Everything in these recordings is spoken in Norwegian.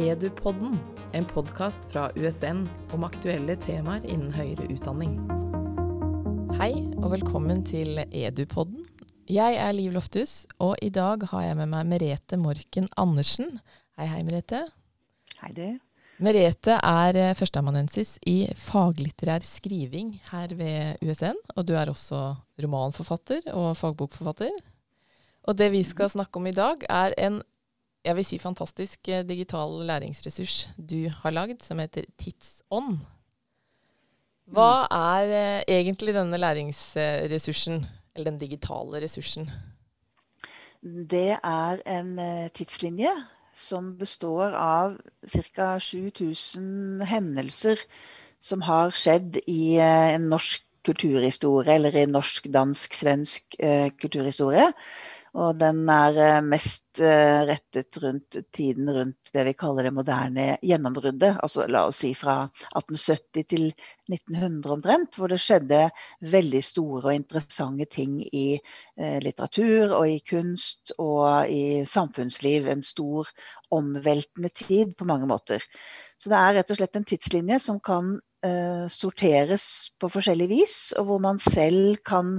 Edupodden, en podkast fra USN om aktuelle temaer innen høyere utdanning. Hei og velkommen til Edupodden. Jeg er Liv Lofthus, og i dag har jeg med meg Merete Morken Andersen. Hei, hei, Merete. Hei, det. Merete er eh, førsteamanuensis i faglitterær skriving her ved USN, og du er også romanforfatter og fagbokforfatter. Og det vi skal snakke om i dag, er en jeg vil si fantastisk eh, digital læringsressurs du har lagd, som heter Tidsånd. Hva mm. er eh, egentlig denne læringsressursen, eller den digitale ressursen? Det er en eh, tidslinje som består av ca. 7000 hendelser som har skjedd i en norsk kulturhistorie, eller i norsk, dansk, svensk kulturhistorie. Og den er eh, mest eh, rettet rundt tiden rundt det vi kaller det moderne gjennombruddet. Altså la oss si fra 1870 til 1900 omtrent, hvor det skjedde veldig store og interessante ting i eh, litteratur og i kunst og i samfunnsliv. En stor omveltende tid på mange måter. Så det er rett og slett en tidslinje som kan sorteres på forskjellig vis, og hvor man selv kan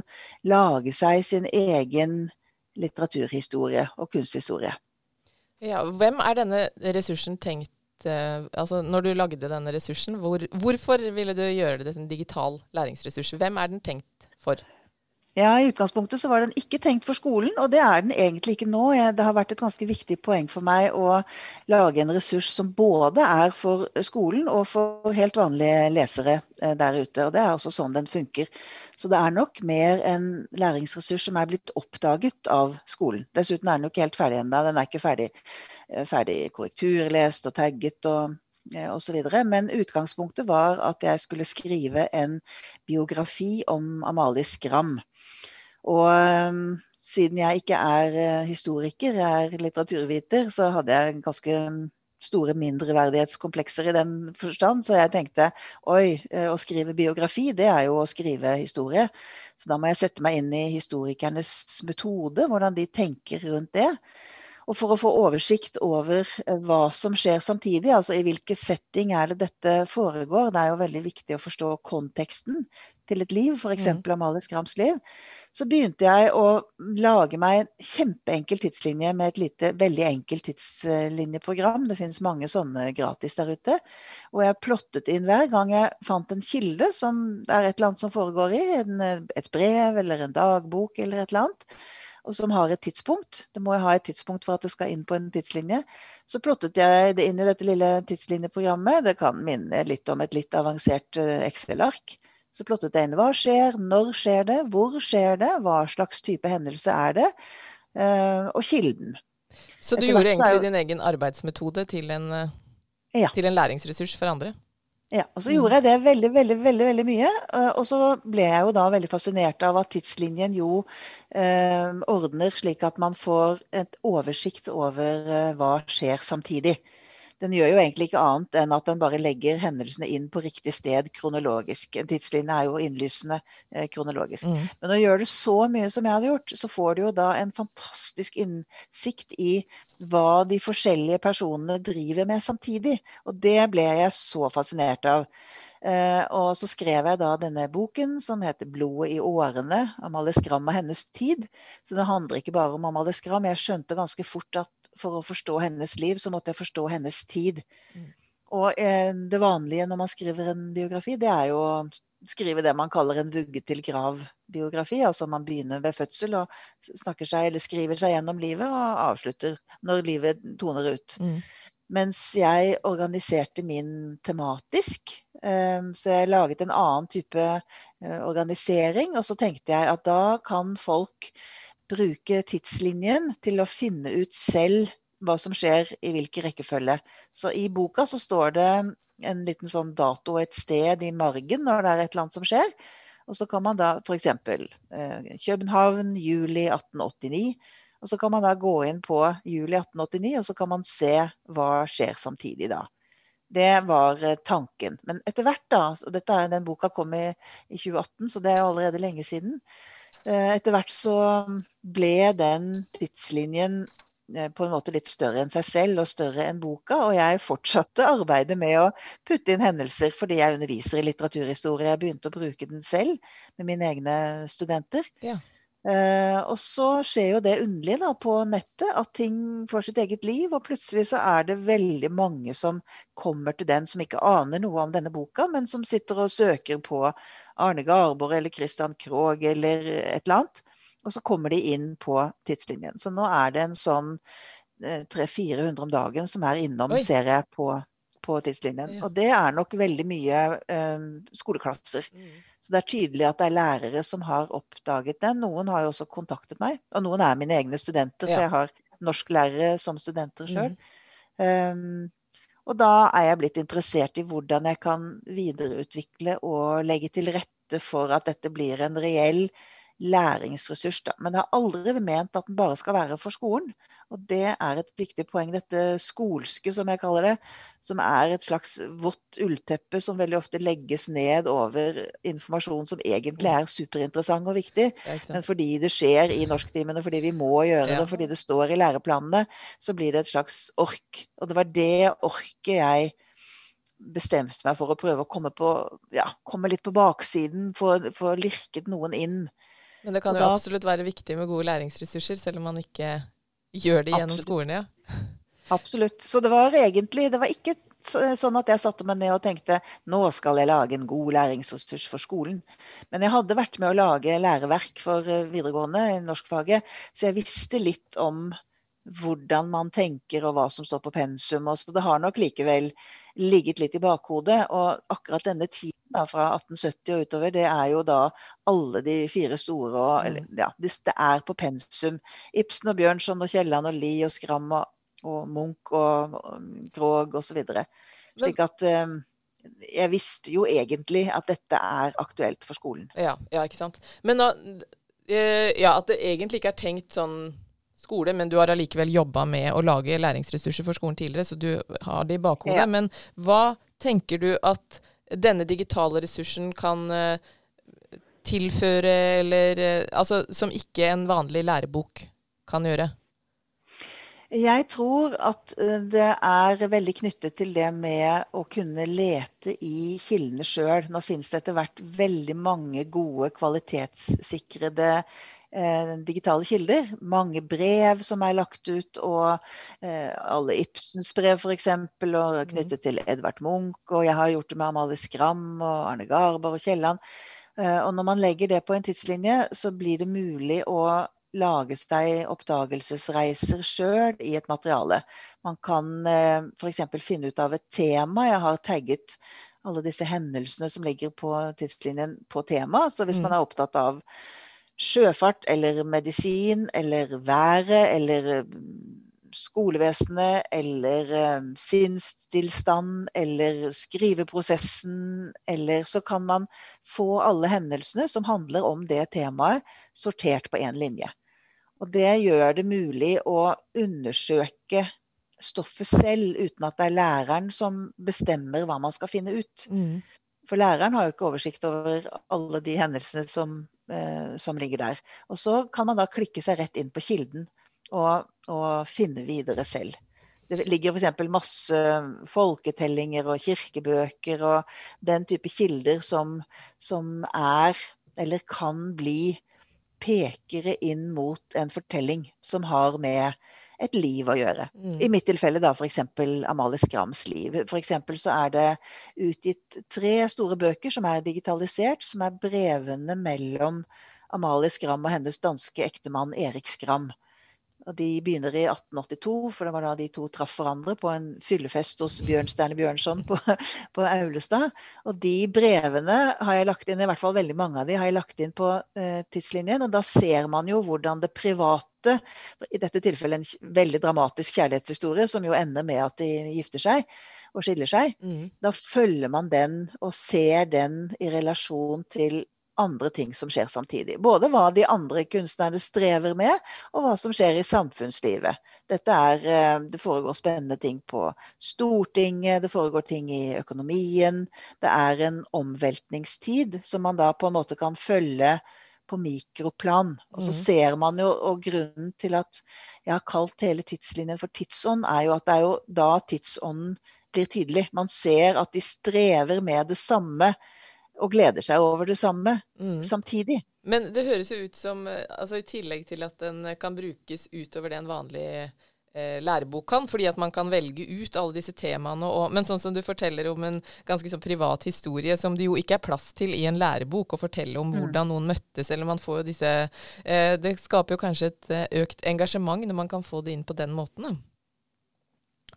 lage seg sin egen litteraturhistorie og kunsthistorie. Ja, hvem er denne ressursen tenkt eh, altså Når du lagde denne ressursen, hvor, hvorfor ville du gjøre det til en digital læringsressurs? Hvem er den tenkt for? Ja, I utgangspunktet så var den ikke tenkt for skolen, og det er den egentlig ikke nå. Det har vært et ganske viktig poeng for meg å lage en ressurs som både er for skolen og for helt vanlige lesere eh, der ute. Og Det er også sånn den funker. Så det er nok mer en læringsressurs som er blitt oppdaget av skolen. Dessuten er den jo ikke helt ferdig ennå. Den er ikke ferdig, eh, ferdig korrekturlest og tagget og så videre. Men utgangspunktet var at jeg skulle skrive en biografi om Amalie Skram. Og um, siden jeg ikke er uh, historiker, jeg er litteraturviter, så hadde jeg ganske store mindreverdighetskomplekser i den forstand. Så jeg tenkte oi, uh, å skrive biografi, det er jo å skrive historie. Så da må jeg sette meg inn i historikernes metode, hvordan de tenker rundt det. Og for å få oversikt over uh, hva som skjer samtidig, altså i hvilken setting er det dette foregår. Det er jo veldig viktig å forstå konteksten til et liv, f.eks. Mm. Amalie Skrams liv, så begynte jeg å lage meg en kjempeenkel tidslinje med et lite, veldig enkelt tidslinjeprogram. Det finnes mange sånne gratis der ute. Og jeg plottet inn hver gang jeg fant en kilde som det er et eller annet som foregår i, en, et brev eller en dagbok eller et eller annet og som har et tidspunkt. Det må jo ha et tidspunkt for at det skal inn på en tidslinje. Så plottet jeg det inn i dette lille tidslinjeprogrammet. Det kan minne litt om et litt avansert eh, Excel-ark. Så plottet jeg inn hva skjer, når skjer det, hvor skjer det, hva slags type hendelse er det, uh, og kilden. Så du gjorde egentlig jo... din egen arbeidsmetode til en, uh, ja. til en, læringsressurs for andre? Ja, og så gjorde jeg det veldig, veldig veldig, veldig mye. Uh, og så ble jeg jo da veldig fascinert av at tidslinjen jo ordner slik at man får et oversikt over hva skjer samtidig den gjør jo egentlig ikke annet enn at den bare legger hendelsene inn på riktig sted kronologisk. En tidslinje er jo innlysende eh, kronologisk. Mm. Men når du gjør det så mye som jeg hadde gjort, så får du jo da en fantastisk innsikt i hva de forskjellige personene driver med samtidig. Og det ble jeg så fascinert av. Eh, og så skrev jeg da denne boken som heter 'Blodet i årene'. Amalie Skram og hennes tid. Så det handler ikke bare om Amalie Skram. Jeg skjønte ganske fort at for å forstå hennes liv, så måtte jeg forstå hennes tid. Mm. Og eh, det vanlige når man skriver en biografi, det er jo å skrive det man kaller en vugge til grav-biografi. Altså man begynner ved fødsel og snakker seg, eller skriver seg gjennom livet og avslutter når livet toner ut. Mm. Mens jeg organiserte min tematisk. Eh, så jeg laget en annen type eh, organisering. Og så tenkte jeg at da kan folk bruke tidslinjen til å finne ut selv hva som skjer i hvilken rekkefølge. Så i boka så står det en liten sånn dato et sted i margen når det er et eller annet som skjer. Og så kan man da f.eks. Eh, København, juli 1889. Og så kan man da gå inn på juli 1889, og så kan man se hva skjer samtidig da. Det var eh, tanken. Men etter hvert, da og dette er, Den boka kom i, i 2018, så det er allerede lenge siden. Eh, etter hvert så ble den tidslinjen på en måte litt større enn seg selv og større enn boka. Og jeg fortsatte arbeidet med å putte inn hendelser fordi jeg underviser i litteraturhistorie. Jeg begynte å bruke den selv med mine egne studenter. Ja. Uh, og så skjer jo det underlige på nettet, at ting får sitt eget liv. Og plutselig så er det veldig mange som kommer til den som ikke aner noe om denne boka, men som sitter og søker på Arne Garborg eller Christian Krogh eller et eller annet. Og så kommer de inn på tidslinjen. Så nå er det en sånn uh, eh, 300-400 om dagen som er innom, Oi. ser jeg på, på tidslinjen. Ja. Og det er nok veldig mye um, skoleklasser. Mm. Så det er tydelig at det er lærere som har oppdaget den. Noen har jo også kontaktet meg, og noen er mine egne studenter, for jeg har norsklærere som studenter sjøl. Mm. Um, og da er jeg blitt interessert i hvordan jeg kan videreutvikle og legge til rette for at dette blir en reell læringsressurs. Da. Men jeg har aldri ment at den bare skal være for skolen. Og det er et viktig poeng, dette skolske, som jeg kaller det. Som er et slags vått ullteppe som veldig ofte legges ned over informasjon som egentlig er superinteressant og viktig. Men fordi det skjer i norsktimene, fordi vi må gjøre det, og fordi det står i læreplanene, så blir det et slags ork. Og det var det orket jeg bestemte meg for å prøve å komme, på, ja, komme litt på baksiden, få lirket noen inn. Men det kan jo da, absolutt være viktig med gode læringsressurser, selv om man ikke gjør det gjennom skolen, ja. Absolutt. Så det var egentlig Det var ikke sånn at jeg satte meg ned og tenkte nå skal jeg lage en god læringsressurs for skolen. Men jeg hadde vært med å lage læreverk for eh, videregående i norskfaget, så jeg visste litt om hvordan man tenker og hva som står på pensum. Så det har nok likevel ligget litt i bakhodet. Og akkurat denne tiden da, fra 1870 og utover, det er jo da alle de fire store. Og, mm. eller, ja, det er på pensum. Ibsen og Bjørnson og Kielland og Lie og Skram og, og Munch og, og Krog osv. Slik at um, jeg visste jo egentlig at dette er aktuelt for skolen. Ja, ja ikke sant. Men da, eh, ja, at det egentlig ikke er tenkt sånn skole, men du har allikevel jobba med å lage læringsressurser for skolen tidligere, så du har det i bakhodet. Ja. Men hva tenker du at denne digitale ressursen kan uh, tilføre, eller uh, Altså som ikke en vanlig lærebok kan gjøre? Jeg tror at eh, det er veldig knyttet til det med å kunne lete i kildene sjøl. Nå finnes det etter hvert veldig mange gode kvalitetssikrede eh, digitale kilder. Mange brev som er lagt ut, og eh, alle Ibsens brev f.eks. Og mm. knyttet til Edvard Munch. Og jeg har gjort det med Amalie Skram og Arne Garber og Kielland. Eh, og når man legger det på en tidslinje, så blir det mulig å lage seg oppdagelsesreiser sjøl i et materiale. Man kan eh, f.eks. finne ut av et tema. Jeg har tagget alle disse hendelsene som ligger på tidslinjen på tema. Så hvis mm. man er opptatt av sjøfart eller medisin eller været eller eh, skolevesenet eller uh, sinnstilstand eller skriveprosessen eller så kan man få alle hendelsene som handler om det temaet, sortert på én linje. Og det gjør det mulig å undersøke stoffet selv, uten at det er læreren som bestemmer hva man skal finne ut. Mm. For læreren har jo ikke oversikt over alle de hendelsene som eh, som ligger der. Og så kan man da klikke seg rett inn på kilden og, og finne videre selv. Det ligger f.eks. masse folketellinger og kirkebøker og den type kilder som, som er, eller kan bli, pekere inn mot en fortelling som har med et liv å gjøre. Mm. I mitt tilfelle da f.eks. Amalie Skrams liv. F.eks. så er det utgitt tre store bøker som er digitalisert, som er brevene mellom Amalie Skram og hennes danske ektemann Erik Skram. Og De begynner i 1882, for det var da de to traff hverandre på en fyllefest hos Bjørnstjerne Bjørnson på, på, Aulestad. Og de brevene har jeg lagt inn, i hvert fall veldig mange av de har jeg lagt inn på eh, tidslinjen. Og da ser man jo hvordan det private, i dette tilfellet en veldig dramatisk kjærlighetshistorie, som jo ender med at de gifter seg og skiller seg, mm. da følger man den og ser den i relasjon til andre ting som skjer samtidig. Både hva de andre kunstnerne strever med, og hva som skjer i samfunnslivet. Dette er, eh, det foregår spennende ting på Stortinget, det foregår ting i økonomien. Det er en omveltningstid som man da på en måte kan følge på mikroplan. Og så Mm. ser man jo, og grunnen til at jeg har kalt hele tidslinjen for tidsånd, er jo at det er jo da tidsånden blir tydelig. Man ser at de strever med det samme og gleder seg over det samme Mm. samtidig. Men det høres jo ut som, eh, altså i tillegg til at den eh, kan brukes utover det en vanlig eh, lærebok kan, fordi at man kan velge ut alle disse temaene. Og, men sånn som du forteller om en ganske sånn privat historie som det jo ikke er plass til i en lærebok, å fortelle om Mm. hvordan noen møttes, eller man får jo disse eh, Det skaper jo kanskje et eh, økt engasjement når man kan få det inn på den måten, da.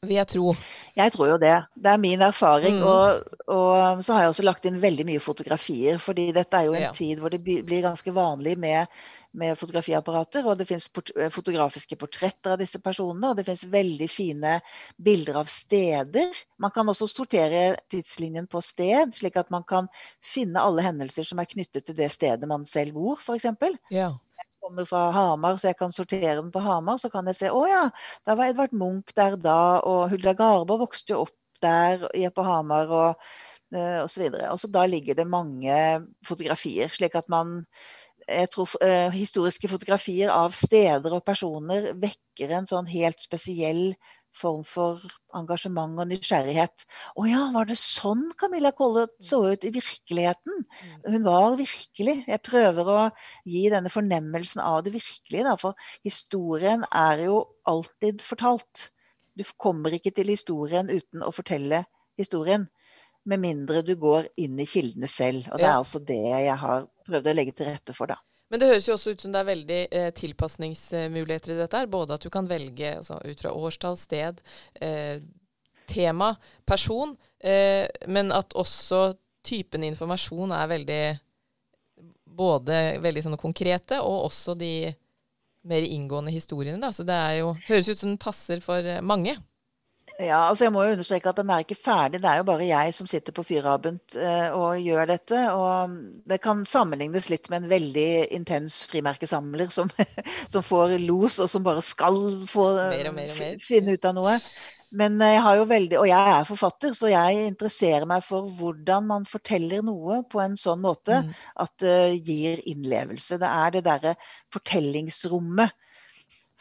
Vil jeg tro. Jeg tror jo det. Det er min erfaring. Mm. Og, og så har jeg også lagt inn veldig mye fotografier. fordi dette er jo en Ja. tid hvor det blir ganske vanlig med, med fotografiapparater. Og det finnes port fotografiske portretter av disse personene. Og det finnes veldig fine bilder av steder. Man kan også sortere tidslinjen på sted, slik at man kan finne alle hendelser som er knyttet til det stedet man selv bor, f.eks. Ja. Kommer fra Hamar, så jeg kan sortere den på Hamar, så kan jeg se å ja, da var Edvard Munch der da, og Hulda Garbo vokste jo opp der i- på Hamar, og, eh, og så videre. Og så da ligger det mange fotografier, slik at man jeg tror eh, Historiske fotografier av steder og personer vekker en sånn helt spesiell form for engasjement og nysgjerrighet. Å ja, var det sånn Camilla Collett så ut i virkeligheten? Hun var virkelig. Jeg prøver å gi denne fornemmelsen av det virkelige, da, for historien er jo alltid fortalt. Du kommer ikke til historien uten å fortelle historien. Med mindre du går inn i kildene selv. Og det er altså det jeg har prøvd å legge til rette for, da. Men det høres jo også ut som det er veldig eh, tilpasningsmuligheter i dette. her, Både at du kan velge altså, ut fra årstall, sted, eh, tema, person, eh, men at også typen informasjon er veldig Både veldig sånne konkrete, og også de mer inngående historiene. Da. Så det er jo, høres ut som den passer for mange. Ja, altså jeg må jo understreke at den er ikke ferdig. Det er jo bare jeg som sitter på Fyrabent eh, og gjør dette. Og det kan sammenlignes litt med en veldig intens frimerkesamler som, som får los, og som bare skal få Mer og mer og mer. finne ut av noe. Men jeg har jo veldig, og jeg er forfatter, så jeg interesserer meg for hvordan man forteller noe på en sånn måte Mm. at det gir innlevelse. Det er det derre fortellingsrommet.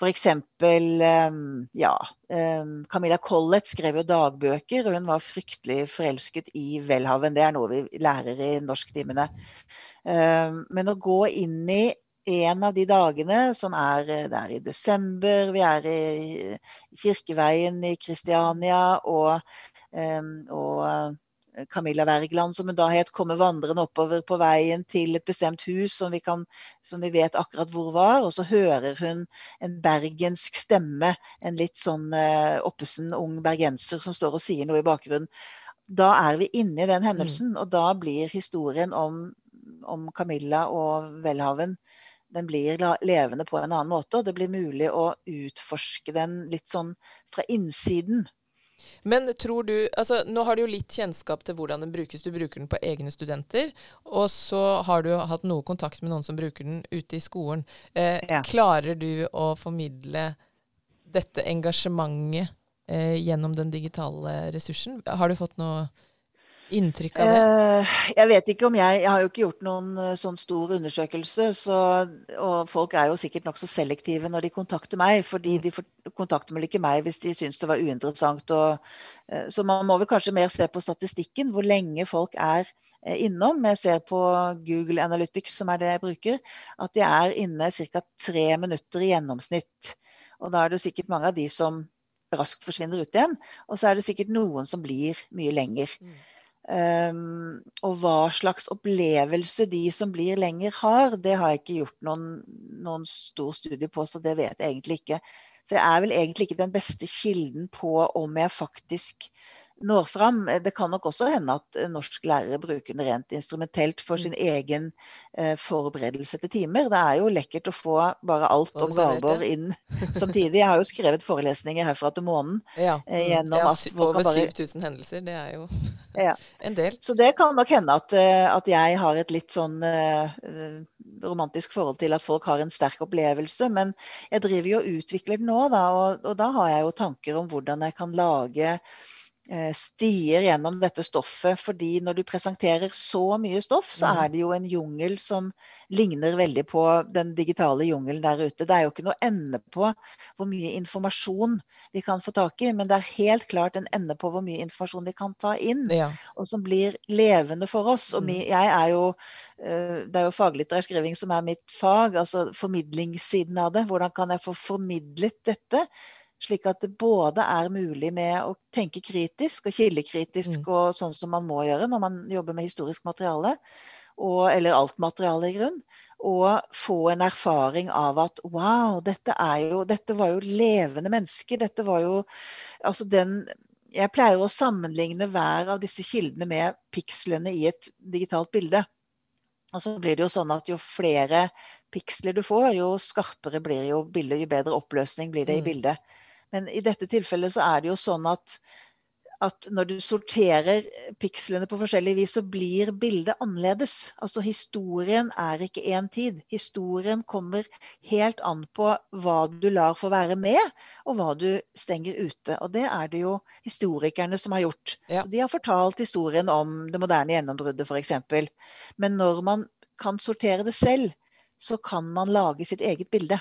Eksempel, um, ja um, Camilla Collett skrev jo dagbøker, og hun var fryktelig forelsket i Welhaven. Det er noe vi lærer i norsktimene. Um, men å gå inn i en av de dagene som er der er i desember, vi er i Kirkeveien i Kristiania, og, og eh, Camilla Wergeland, som hun da het, kommer vandrende oppover på veien til et bestemt hus som vi, kan, som vi vet akkurat hvor var. Og så hører hun en bergensk stemme, en litt sånn uh, oppesen ung bergenser som står og sier noe i bakgrunnen. Da er vi inne i den hendelsen, og da blir historien om, om Camilla og Welhaven den blir levende på en annen måte, og det blir mulig å utforske den litt sånn fra innsiden. Men tror du altså Nå har du jo litt kjennskap til hvordan den brukes. Du bruker den på egne studenter. Og så har du hatt noe kontakt med noen som bruker den ute i skolen. Eh, Ja. Klarer du å formidle dette engasjementet eh, gjennom den digitale ressursen? Har du fått noe inntrykk av det? Eh, jeg vet ikke om jeg Jeg har jo ikke gjort noen eh, sånn stor undersøkelse, så, og folk er jo sikkert nokså selektive når de kontakter meg, fordi de kontakter vel ikke meg hvis de syns det var uinteressant. Og, eh, så man må vel kanskje mer se på statistikken, hvor lenge folk er innom. Jeg ser på Google Analytics, som er det jeg bruker, at de er inne ca. tre minutter i gjennomsnitt. Og da er det jo sikkert mange av de som raskt forsvinner ut igjen. Og så er det sikkert noen som blir mye lenger. Mm. Um, og hva slags opplevelse de som blir lenger har, det har jeg ikke gjort noen, noen stor studie på, så det vet jeg egentlig ikke. Så jeg er vel egentlig ikke den beste kilden på om jeg faktisk når fram. Det kan nok også hende at eh, norsklærere bruker den rent instrumentelt for sin egen eh, forberedelse til timer. Det er jo lekkert å få bare alt om Garborg inn samtidig. Jeg har jo skrevet forelesninger herfra til månen. Ja. eh, mm. gjennom at folk over bare- 7000 hendelser. Det er jo Ja. en del. Så det kan nok hende at, eh, at jeg har et litt sånn eh, eh, romantisk forhold til at folk har en sterk opplevelse. Men jeg driver jo og utvikler den nå, da, og, og da har jeg jo tanker om hvordan jeg kan lage Eh, stier gjennom dette stoffet. fordi når du presenterer så mye stoff, så Mm. er det jo en jungel som ligner veldig på den digitale jungelen der ute. Det er jo ikke noe ende på hvor mye informasjon vi kan få tak i, men det er helt klart en ende på hvor mye informasjon vi kan ta inn, Ja. og som blir levende for oss. Og Mm. jeg er jo eh, Det er jo faglitterær skriving som er mitt fag, altså formidlingssiden av det. Hvordan kan jeg få formidlet dette? Slik at det både er mulig med å tenke kritisk og kildekritisk, Mm. og sånn som man må gjøre når man jobber med historisk materiale, og, eller alt materiale i grunn, og få en erfaring av at wow, dette, er jo, dette var jo levende mennesker. Dette var jo altså den Jeg pleier å sammenligne hver av disse kildene med pikslene i et digitalt bilde. Og så blir det jo sånn at jo flere piksler du får, jo skarpere blir jo bildet, jo bedre oppløsning blir det i Mm. bildet. Men i dette tilfellet så er det jo sånn at, at når du sorterer pikslene på forskjellig vis, så blir bildet annerledes. Altså historien er ikke én tid. Historien kommer helt an på hva du lar få være med, og hva du stenger ute. Og det er det jo historikerne som har gjort. Ja. De har fortalt historien om det moderne gjennombruddet f.eks. Men når man kan sortere det selv, så kan man lage sitt eget bilde.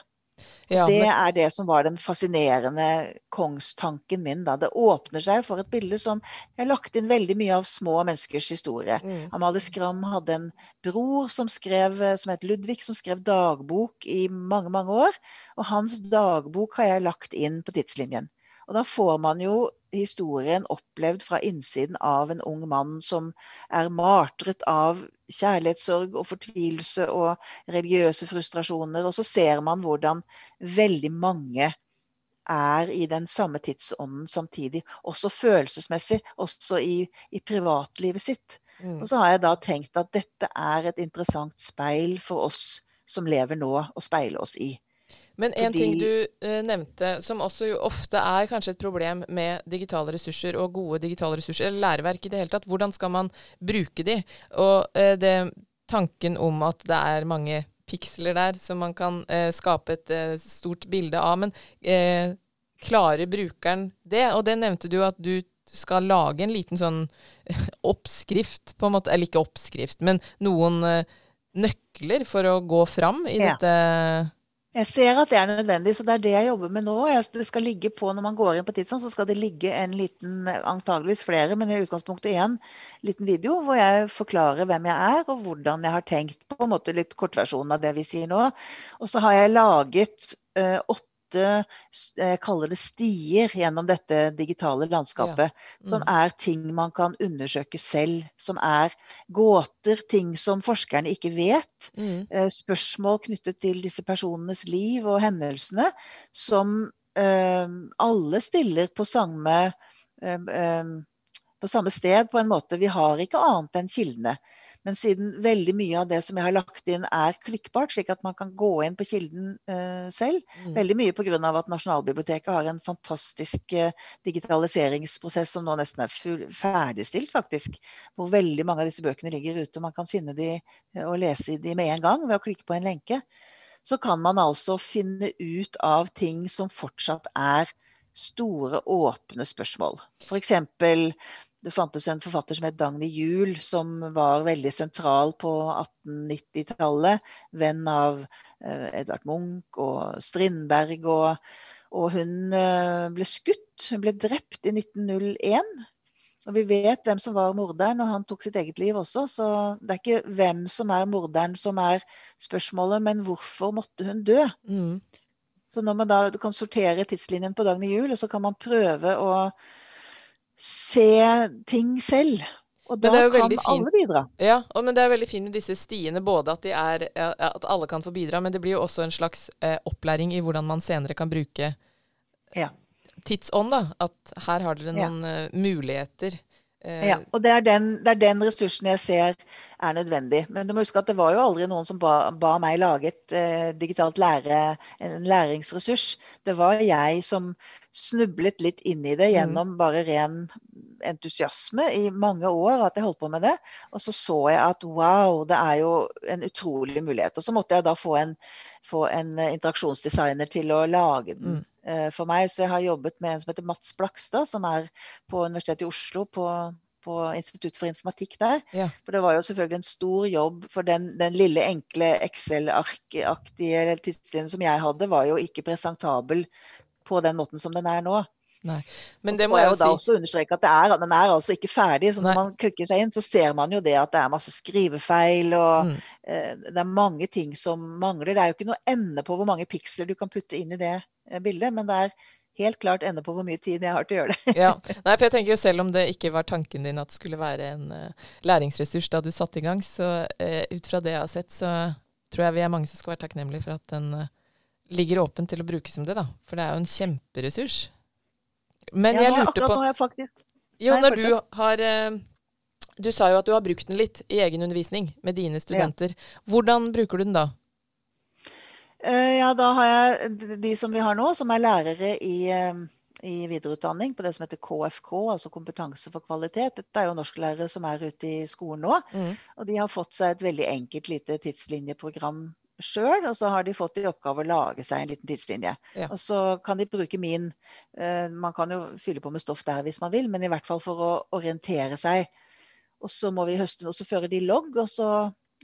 Ja, det er det som var den fascinerende kongstanken min. Da. Det åpner seg for et bilde som Jeg har lagt inn veldig mye av små menneskers historie. mm. Amalie Skram hadde en bror som, skrev, som het Ludvig, som skrev dagbok i mange, mange år. Og hans dagbok har jeg lagt inn på tidslinjen. Og da får man jo historien opplevd fra innsiden av en ung mann som er martret av kjærlighetssorg og fortvilelse og religiøse frustrasjoner. Og så ser man hvordan veldig mange er i den samme tidsånden samtidig. Også følelsesmessig, også i, i privatlivet sitt. Mm. Og så har jeg da tenkt at dette er et interessant speil for oss som lever nå, å speile oss i. Men en Fordi- ting du eh, nevnte, som også jo ofte er kanskje et problem med digitale ressurser og gode digitale ressurser, eller læreverk i det hele tatt, hvordan skal man bruke de? Og eh, det, tanken om at det er mange piksler der som man kan eh, skape et eh, stort bilde av, men eh, klarer brukeren det? Og det nevnte du at du skal lage en liten sånn oppskrift, på en måte, eller ikke oppskrift, men noen eh, nøkler for å gå fram i Ja. dette Jeg ser at det er nødvendig, så det er det jeg jobber med nå. Det skal ligge på, Når man går inn på Tidsson, så skal det ligge en liten, antageligvis flere, men i utgangspunktet én liten video hvor jeg forklarer hvem jeg er og hvordan jeg har tenkt. På en måte litt kortversjonen av det vi sier nå. Og så har jeg laget eh, åtte jeg kaller det stier gjennom dette digitale landskapet. Som Mm. er ting man kan undersøke selv. Som er gåter, ting som forskerne ikke vet mm. eh, spørsmål knyttet til disse personenes liv og hendelsene, som eh, alle stiller på samme, eh, eh, på samme sted, på en måte. Vi har ikke annet enn kildene. Men siden veldig mye av det som jeg har lagt inn er klikkbart, slik at man kan gå inn på kilden uh, selv, Mm. veldig mye pga. at Nasjonalbiblioteket har en fantastisk uh, digitaliseringsprosess som nå nesten er full, ferdigstilt, faktisk. Hvor veldig mange av disse bøkene ligger ute. og Man kan finne de uh, og lese de med en gang ved å klikke på en lenke. Så kan man altså finne ut av ting som fortsatt er store, åpne spørsmål. F.eks. Det fantes en forfatter som het Dagny Juel, som var veldig sentral på 1890-tallet. Venn av eh, Edvard Munch og Strindberg. Og, og hun eh, ble skutt. Hun ble drept i 1901. Og vi vet hvem som var morderen, og han tok sitt eget liv også. Så det er ikke hvem som er morderen som er spørsmålet, men hvorfor måtte hun dø? Mm. Så når man da kan sortere tidslinjen på Dagny Juel, og så kan man prøve å se ting selv. Og da kan alle bidra. Ja, og, men det er veldig fint med disse stiene. Både at, de er, at alle kan få bidra, men det blir jo også en slags eh, opplæring i hvordan man senere kan bruke Ja. tidsånd. da, At her har dere Ja. noen eh, muligheter. Eh, Ja, og det er, den, det er den ressursen jeg ser er nødvendig. Men du må huske at det var jo aldri noen som ba, ba meg lage et eh, digitalt lære, en læringsressurs. Det var jeg som snublet litt inn i det Mm. gjennom bare ren entusiasme i mange år at jeg holdt på med det. Og så så jeg at wow, det er jo en utrolig mulighet. Og så måtte jeg da få en, få en interaksjonsdesigner til å lage den mm. uh, for meg. Så jeg har jobbet med en som heter Mats Blakstad, som er på Universitetet i Oslo på på Institutt for informatikk der. Ja. For det var jo selvfølgelig en stor jobb. For den, den lille, enkle Excel-aktige tidslinjen som jeg hadde, var jo ikke presentabel på den måten som den er nå. Nei. Men det må jeg jo da også understreke at er, Den er altså ikke ferdig. så Når Nei. man klikker seg inn, så ser man jo det at det er masse skrivefeil. og mm. eh, Det er mange ting som mangler. Det er jo ikke noe ende på hvor mange piksler du kan putte inn i det eh, bildet. Men det er helt klart ende på hvor mye tid jeg har til å gjøre det. ja. Nei, for jeg tenker jo Selv om det ikke var tanken din at det skulle være en uh, læringsressurs da du satte i gang, så uh, ut fra det jeg har sett, så tror jeg vi er mange som skal være takknemlige for at den uh, ligger åpen til å brukes som det. da. For det er jo en kjemperessurs. Men ja, jeg lurte på jeg faktisk... Jo, når du har Du sa jo at du har brukt den litt i egen undervisning med dine studenter. Ja. Hvordan bruker du den da? Eh, ja, da har jeg de som vi har nå, som er lærere i, eh, i videreutdanning på det som heter KFK, altså kompetanse for kvalitet. Dette er jo norsklærere som er ute i skolen nå. Mm. Og de har fått seg et veldig enkelt lite tidslinjeprogram sjøl, og så har de fått i oppgave å lage seg en liten tidslinje. Ja. Og så kan de bruke min uh, Man kan jo fylle på med stoff der hvis man vil, men i hvert fall for å orientere seg. Og så må vi høste, og så fører de logg, og så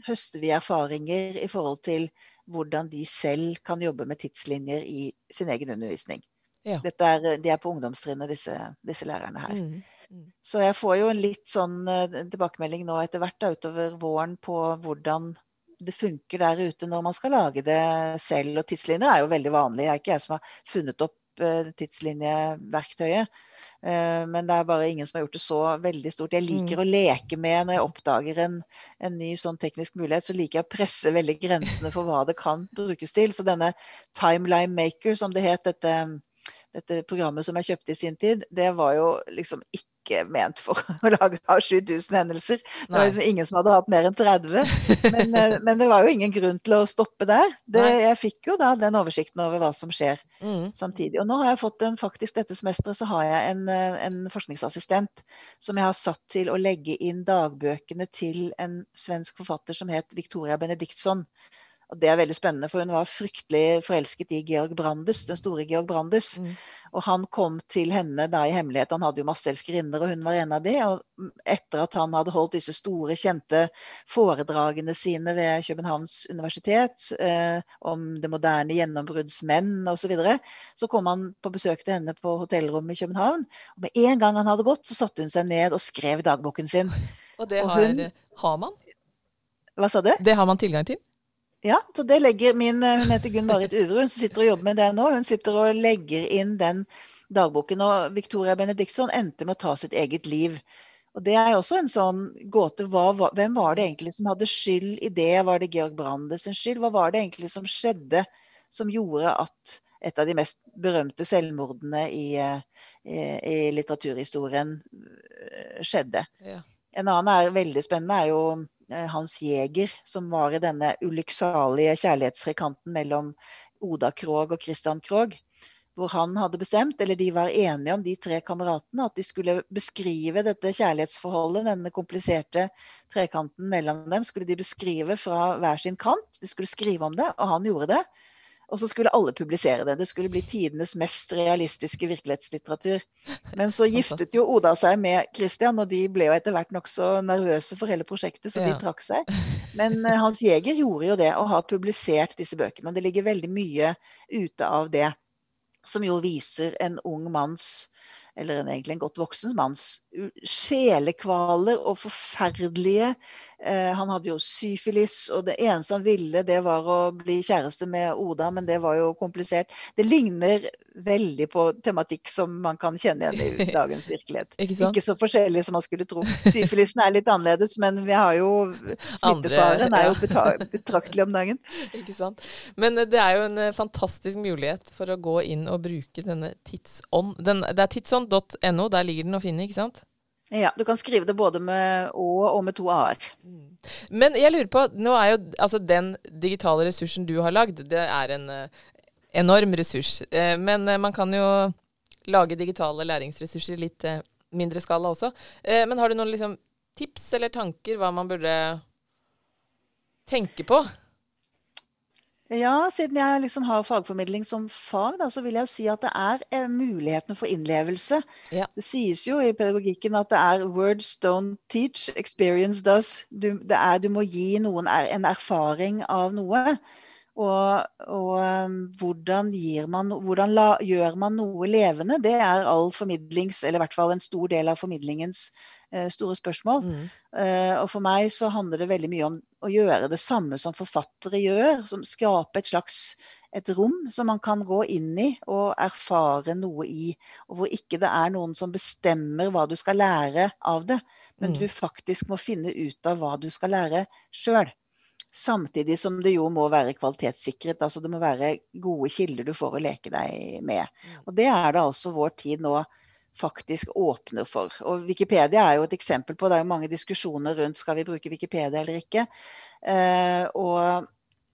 høster vi erfaringer i forhold til hvordan de selv kan jobbe med tidslinjer i sin egen undervisning. Ja. Er, de er på ungdomstrinnet, disse, disse, lærerne her. Mm. Mm. Så jeg får jo en litt sånn uh, tilbakemelding nå etter hvert da, utover våren på hvordan det funker der ute når man skal lage det selv. Og tidslinjer er jo veldig vanlig. Det er ikke jeg som har funnet opp uh, tidslinjeverktøyet. Eh, men det er bare ingen som har gjort det så veldig stort. Jeg liker mm. å leke med når jeg oppdager en, en, ny sånn teknisk mulighet, så liker jeg å presse veldig grensene for hva det kan brukes til. Så denne Timeline Maker, som det het, dette, dette programmet som jeg kjøpte i sin tid, det var jo liksom ikke ikke ment for å lage av 7000 hendelser. Det var liksom ingen som hadde hatt mer enn 30. Men, eh, men det var jo ingen grunn til å stoppe der. Det, jeg fikk jo da den oversikten over hva som skjer mm. samtidig. Og nå har jeg fått en, faktisk dette semesteret så har jeg en, eh, en forskningsassistent som jeg har satt til å legge inn dagbøkene til en svensk forfatter som het Victoria Benediktsson. Og Det er veldig spennende, for hun var fryktelig forelsket i Georg Brandes, den store Georg Brandes. Mm. Og han kom til henne da i hemmelighet. Han hadde jo masse elskerinner, og hun var en av de. Og etter at han hadde holdt disse store, kjente foredragene sine ved Københavns universitet eh, om det moderne gjennombruddsmenn osv., så, videre, så kom han på besøk til henne på hotellrommet i København. Og med en gang han hadde gått, så satte hun seg ned og skrev dagboken sin. Og det har, og hun, har man? Hva sa du? Det har man tilgang til? Ja, så det legger min eh, Hun heter Gunn-Marit Uverud, hun sitter og jobber med det nå. Hun sitter og legger inn den dagboken. Og Victoria Benediktsson endte med å ta sitt eget liv. Og Det er også en sånn gåte. Hva, hvem var det egentlig som hadde skyld i det? Var det Georg Brandes skyld? Hva var det egentlig som skjedde som gjorde at et av de mest berømte selvmordene i, eh, i, i litteraturhistorien eh, skjedde? Ja. En annen er veldig spennende, er jo Hans Jæger, som var i denne ulykksalige kjærlighetsrekanten mellom Oda Krog og Christian Krog. Hvor han hadde bestemt, eller de var enige om, de tre kameratene, at de skulle beskrive dette kjærlighetsforholdet, denne kompliserte trekanten mellom dem, skulle de beskrive fra hver sin kant. De skulle skrive om det, og han gjorde det. Og så skulle alle publisere det. Det skulle bli tidenes mest realistiske virkelighetslitteratur. Men så giftet jo Oda seg med Christian, og de ble jo etter hvert nokså nervøse for hele prosjektet, så de trakk seg. Men uh, Hans Jæger gjorde jo det, og har publisert disse bøkene. Og det ligger veldig mye ute av det, som jo viser en ung manns eller en, egentlig en godt voksen manns sjelekvaler og forferdelige eh, Han hadde jo syfilis, og det eneste han ville, det var å bli kjæreste med Oda, men det var jo komplisert. Det ligner veldig på tematikk som man kan kjenne igjen i dagens virkelighet. Ikke, Ikke, så forskjellig som man skulle tro. Syfilisen er litt annerledes, men vi har jo smittefaren er jo betraktelig om dagen. Ikke sant. Men eh, det er jo en eh, fantastisk mulighet for å gå inn og bruke denne tidsånd. Den, det er tidsånd.no, der ligger den å finne, ikke sant? Ja, du kan skrive det både med Å og med to A-er. Mm. Men jeg lurer på, nå er jo altså den digitale ressursen du har lagd, det er en, eh, enorm ressurs. Eh, men eh, man kan jo lage digitale læringsressurser i litt mindre skala også. Men har du noen liksom, tips eller tanker hva man burde tenke på? Ja, siden jeg liksom har fagformidling som fag, da, så vil jeg jo si at det er eh, mulighetene for innlevelse. Ja. Det sies jo i pedagogikken at det er 'words don't teach, experience does'. Du, det er, du må gi noen en erfaring av noe. Og, og um, hvordan, man, hvordan la, gjør man noe levende? Det er all formidlings, eller i hvert fall en stor del av formidlingens uh, store spørsmål. Mm. Uh, og for meg så handler det veldig mye om å gjøre det samme som forfattere gjør. Som skape et slags et rom som man kan gå inn i og erfare noe i. Og hvor ikke det er noen som bestemmer hva du skal lære av det, men mm. du faktisk må finne ut av hva du skal lære sjøl. Samtidig som det jo må være kvalitetssikret. altså Det må være gode kilder du får å leke deg med. Mm. Og Det er det altså vår tid nå faktisk åpner for. Og Wikipedia er jo et eksempel på Det er jo mange diskusjoner rundt skal vi bruke Wikipedia eller ikke. Eh, og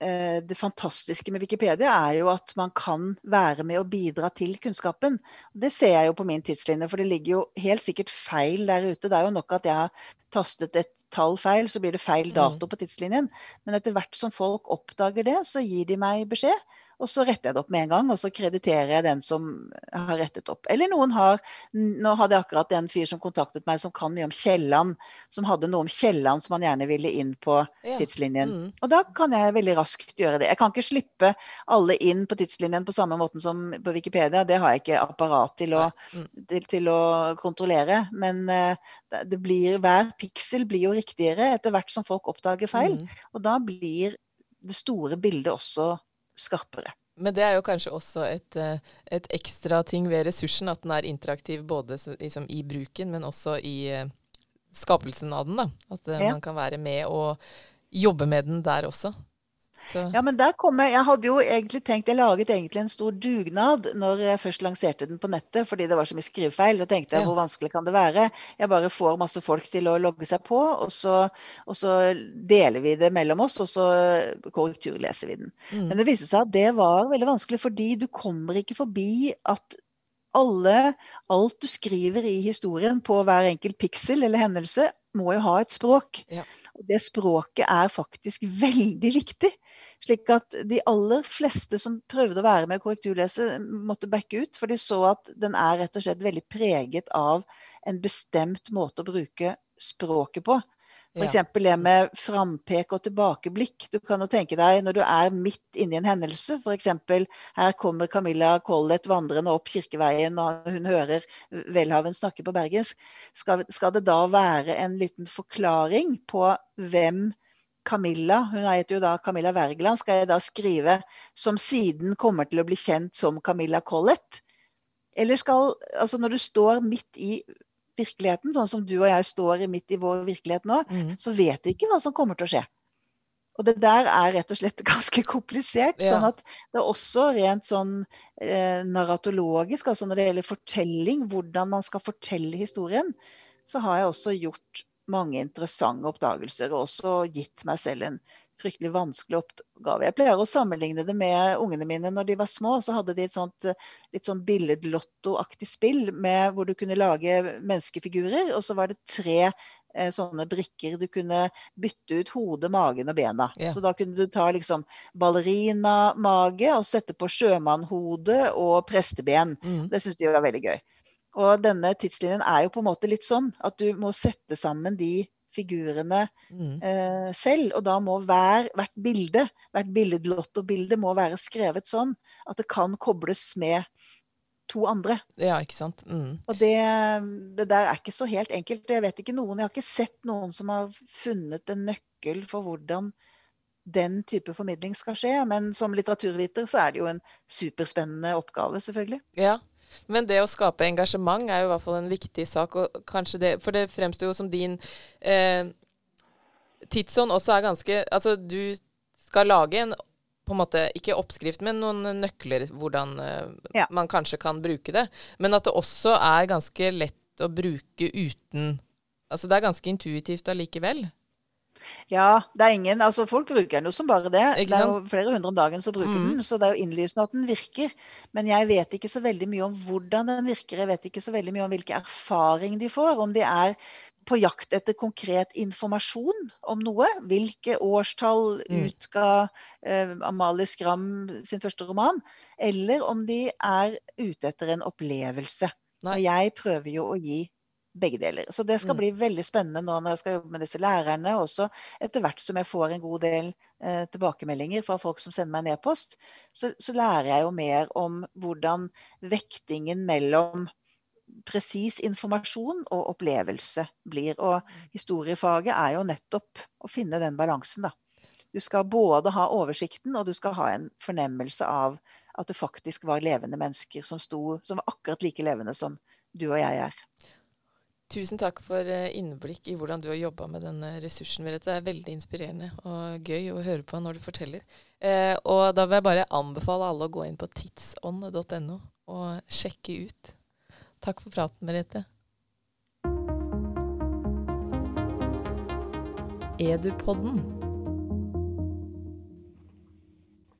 det fantastiske med Wikipedia er jo at man kan være med og bidra til kunnskapen. Det ser jeg jo på min tidslinje, for det ligger jo helt sikkert feil der ute. Det er jo nok at jeg har tastet et tall feil, så blir det feil mm. dato på tidslinjen. Men etter hvert som folk oppdager det, så gir de meg beskjed. Og så retter jeg det opp med en gang, og så krediterer jeg den som har rettet opp. Eller noen har Nå hadde jeg akkurat en fyr som kontaktet meg som kan mye om Kielland. Som hadde noe om Kielland som han gjerne ville inn på ja. tidslinjen. Mm. Og da kan jeg veldig raskt gjøre det. Jeg kan ikke slippe alle inn på tidslinjen på samme måten som på Wikipedia. Det har jeg ikke apparat til å, mm. til, til å kontrollere. Men uh, det blir, hver piksel blir jo riktigere etter hvert som folk oppdager feil. Mm. Og da blir det store bildet også skarpere. Men det er jo kanskje også et, eh, et ekstra ting ved ressursen, at den er interaktiv både liksom, i bruken, men også i uh, skapelsen av den. Da. At uh, ja. man kan være med og jobbe med den der også. Så. Ja, men der kom jeg, jeg hadde jo egentlig tenkt, jeg laget egentlig en stor dugnad når jeg først lanserte den på nettet, fordi det var så mye skrivefeil. Da tenkte jeg ja. hvor vanskelig kan det være? Jeg bare får masse folk til å logge seg på, og så, og så deler vi det mellom oss, og så korrekturleser vi den. Mm. Men det viste seg at det var veldig vanskelig, fordi du kommer ikke forbi at alle, alt du skriver i historien på hver enkelt piksel eller hendelse, må jo ha et språk. Ja. Og det språket er faktisk veldig viktig. Slik at de aller fleste som prøvde å være med korrekturlese, måtte backe ut. For de så at den er rett og slett veldig preget av en bestemt måte å bruke språket på. F.eks. Ja. det med frampek og tilbakeblikk. Du kan jo tenke deg når du er midt inne i en hendelse, f.eks. her kommer Camilla Collett vandrende opp Kirkeveien, og hun hører Welhaven snakke på bergensk. Skal, skal, det da være en liten forklaring på hvem Camilla, hun heter jo da Camilla Wergeland, skal jeg da skrive som siden kommer til å bli kjent som Camilla Collett? Eller skal, altså når du står midt i virkeligheten, sånn som du og jeg står midt i vår virkelighet nå, mm. så vet vi ikke hva som kommer til å skje. Og det der er rett og slett ganske komplisert. Ja. sånn at det er også rent sånn eh, narratologisk, altså når det gjelder fortelling, hvordan man skal fortelle historien, så har jeg også gjort mange interessante oppdagelser og også gitt meg selv en fryktelig vanskelig oppgave. Jeg pleier å sammenligne det med ungene mine når de var små. Så hadde de et sånt litt sånn billedlottoaktig spill med, hvor du kunne lage menneskefigurer. Og så var det tre eh, sånne brikker. Du kunne bytte ut hodet, magen og bena. Yeah. Så da kunne du ta liksom ballerina-mage og sette på sjømannhode og presteben. Mm. Det syns de var veldig gøy. Og denne tidslinjen er jo på en måte litt sånn at du må sette sammen de figurene mm. eh, selv. Og da må hver, hvert bilde, hvert billedlottobilde må være skrevet sånn at det kan kobles med to andre. Ja, ikke sant. Mm. Og det, det, der er ikke så helt enkelt. Jeg vet ikke noen, jeg har ikke sett noen som har funnet en nøkkel for hvordan den type formidling skal skje. Men som litteraturviter så er det jo en superspennende oppgave, selvfølgelig. Ja, men det å skape engasjement er jo i hvert fall en viktig sak. og det, For det fremstår jo som din eh, tidsånd også er ganske Altså, du skal lage en på en måte, Ikke oppskrift, men noen nøkler hvordan eh, ja. man kanskje kan bruke det. Men at det også er ganske lett å bruke uten Altså det er ganske intuitivt allikevel. Ja, det er ingen altså Folk bruker den jo som bare det. Det er jo flere hundre om dagen som bruker Mm. den, så det er jo innlysende at den virker. Men jeg vet ikke så veldig mye om hvordan den virker. Jeg vet ikke så veldig mye om hvilken erfaring de får. Om de er på jakt etter konkret informasjon om noe. Hvilke årstall Mm. utga eh, Amalie Skram sin første roman? Eller om de er ute etter en opplevelse. Nei. Og jeg prøver jo å gi begge deler. Så det skal Mm. bli veldig spennende nå når jeg skal jobbe med disse lærerne. Også etter hvert som jeg får en god del eh, tilbakemeldinger fra folk som sender meg en e-post, så, så lærer jeg jo mer om hvordan vektingen mellom presis informasjon og opplevelse blir. Og historiefaget er jo nettopp å finne den balansen, da. Du skal både ha oversikten, og du skal ha en fornemmelse av at det faktisk var levende mennesker som sto, som var akkurat like levende som du og jeg er. Tusen takk for eh, innblikk i hvordan du har jobba med denne ressursen. Det er veldig inspirerende og gøy å høre på når du forteller. Eh, og da vil jeg bare anbefale alle å gå inn på tidsånd.no og sjekke ut. Takk for praten, Merete. Edupodden.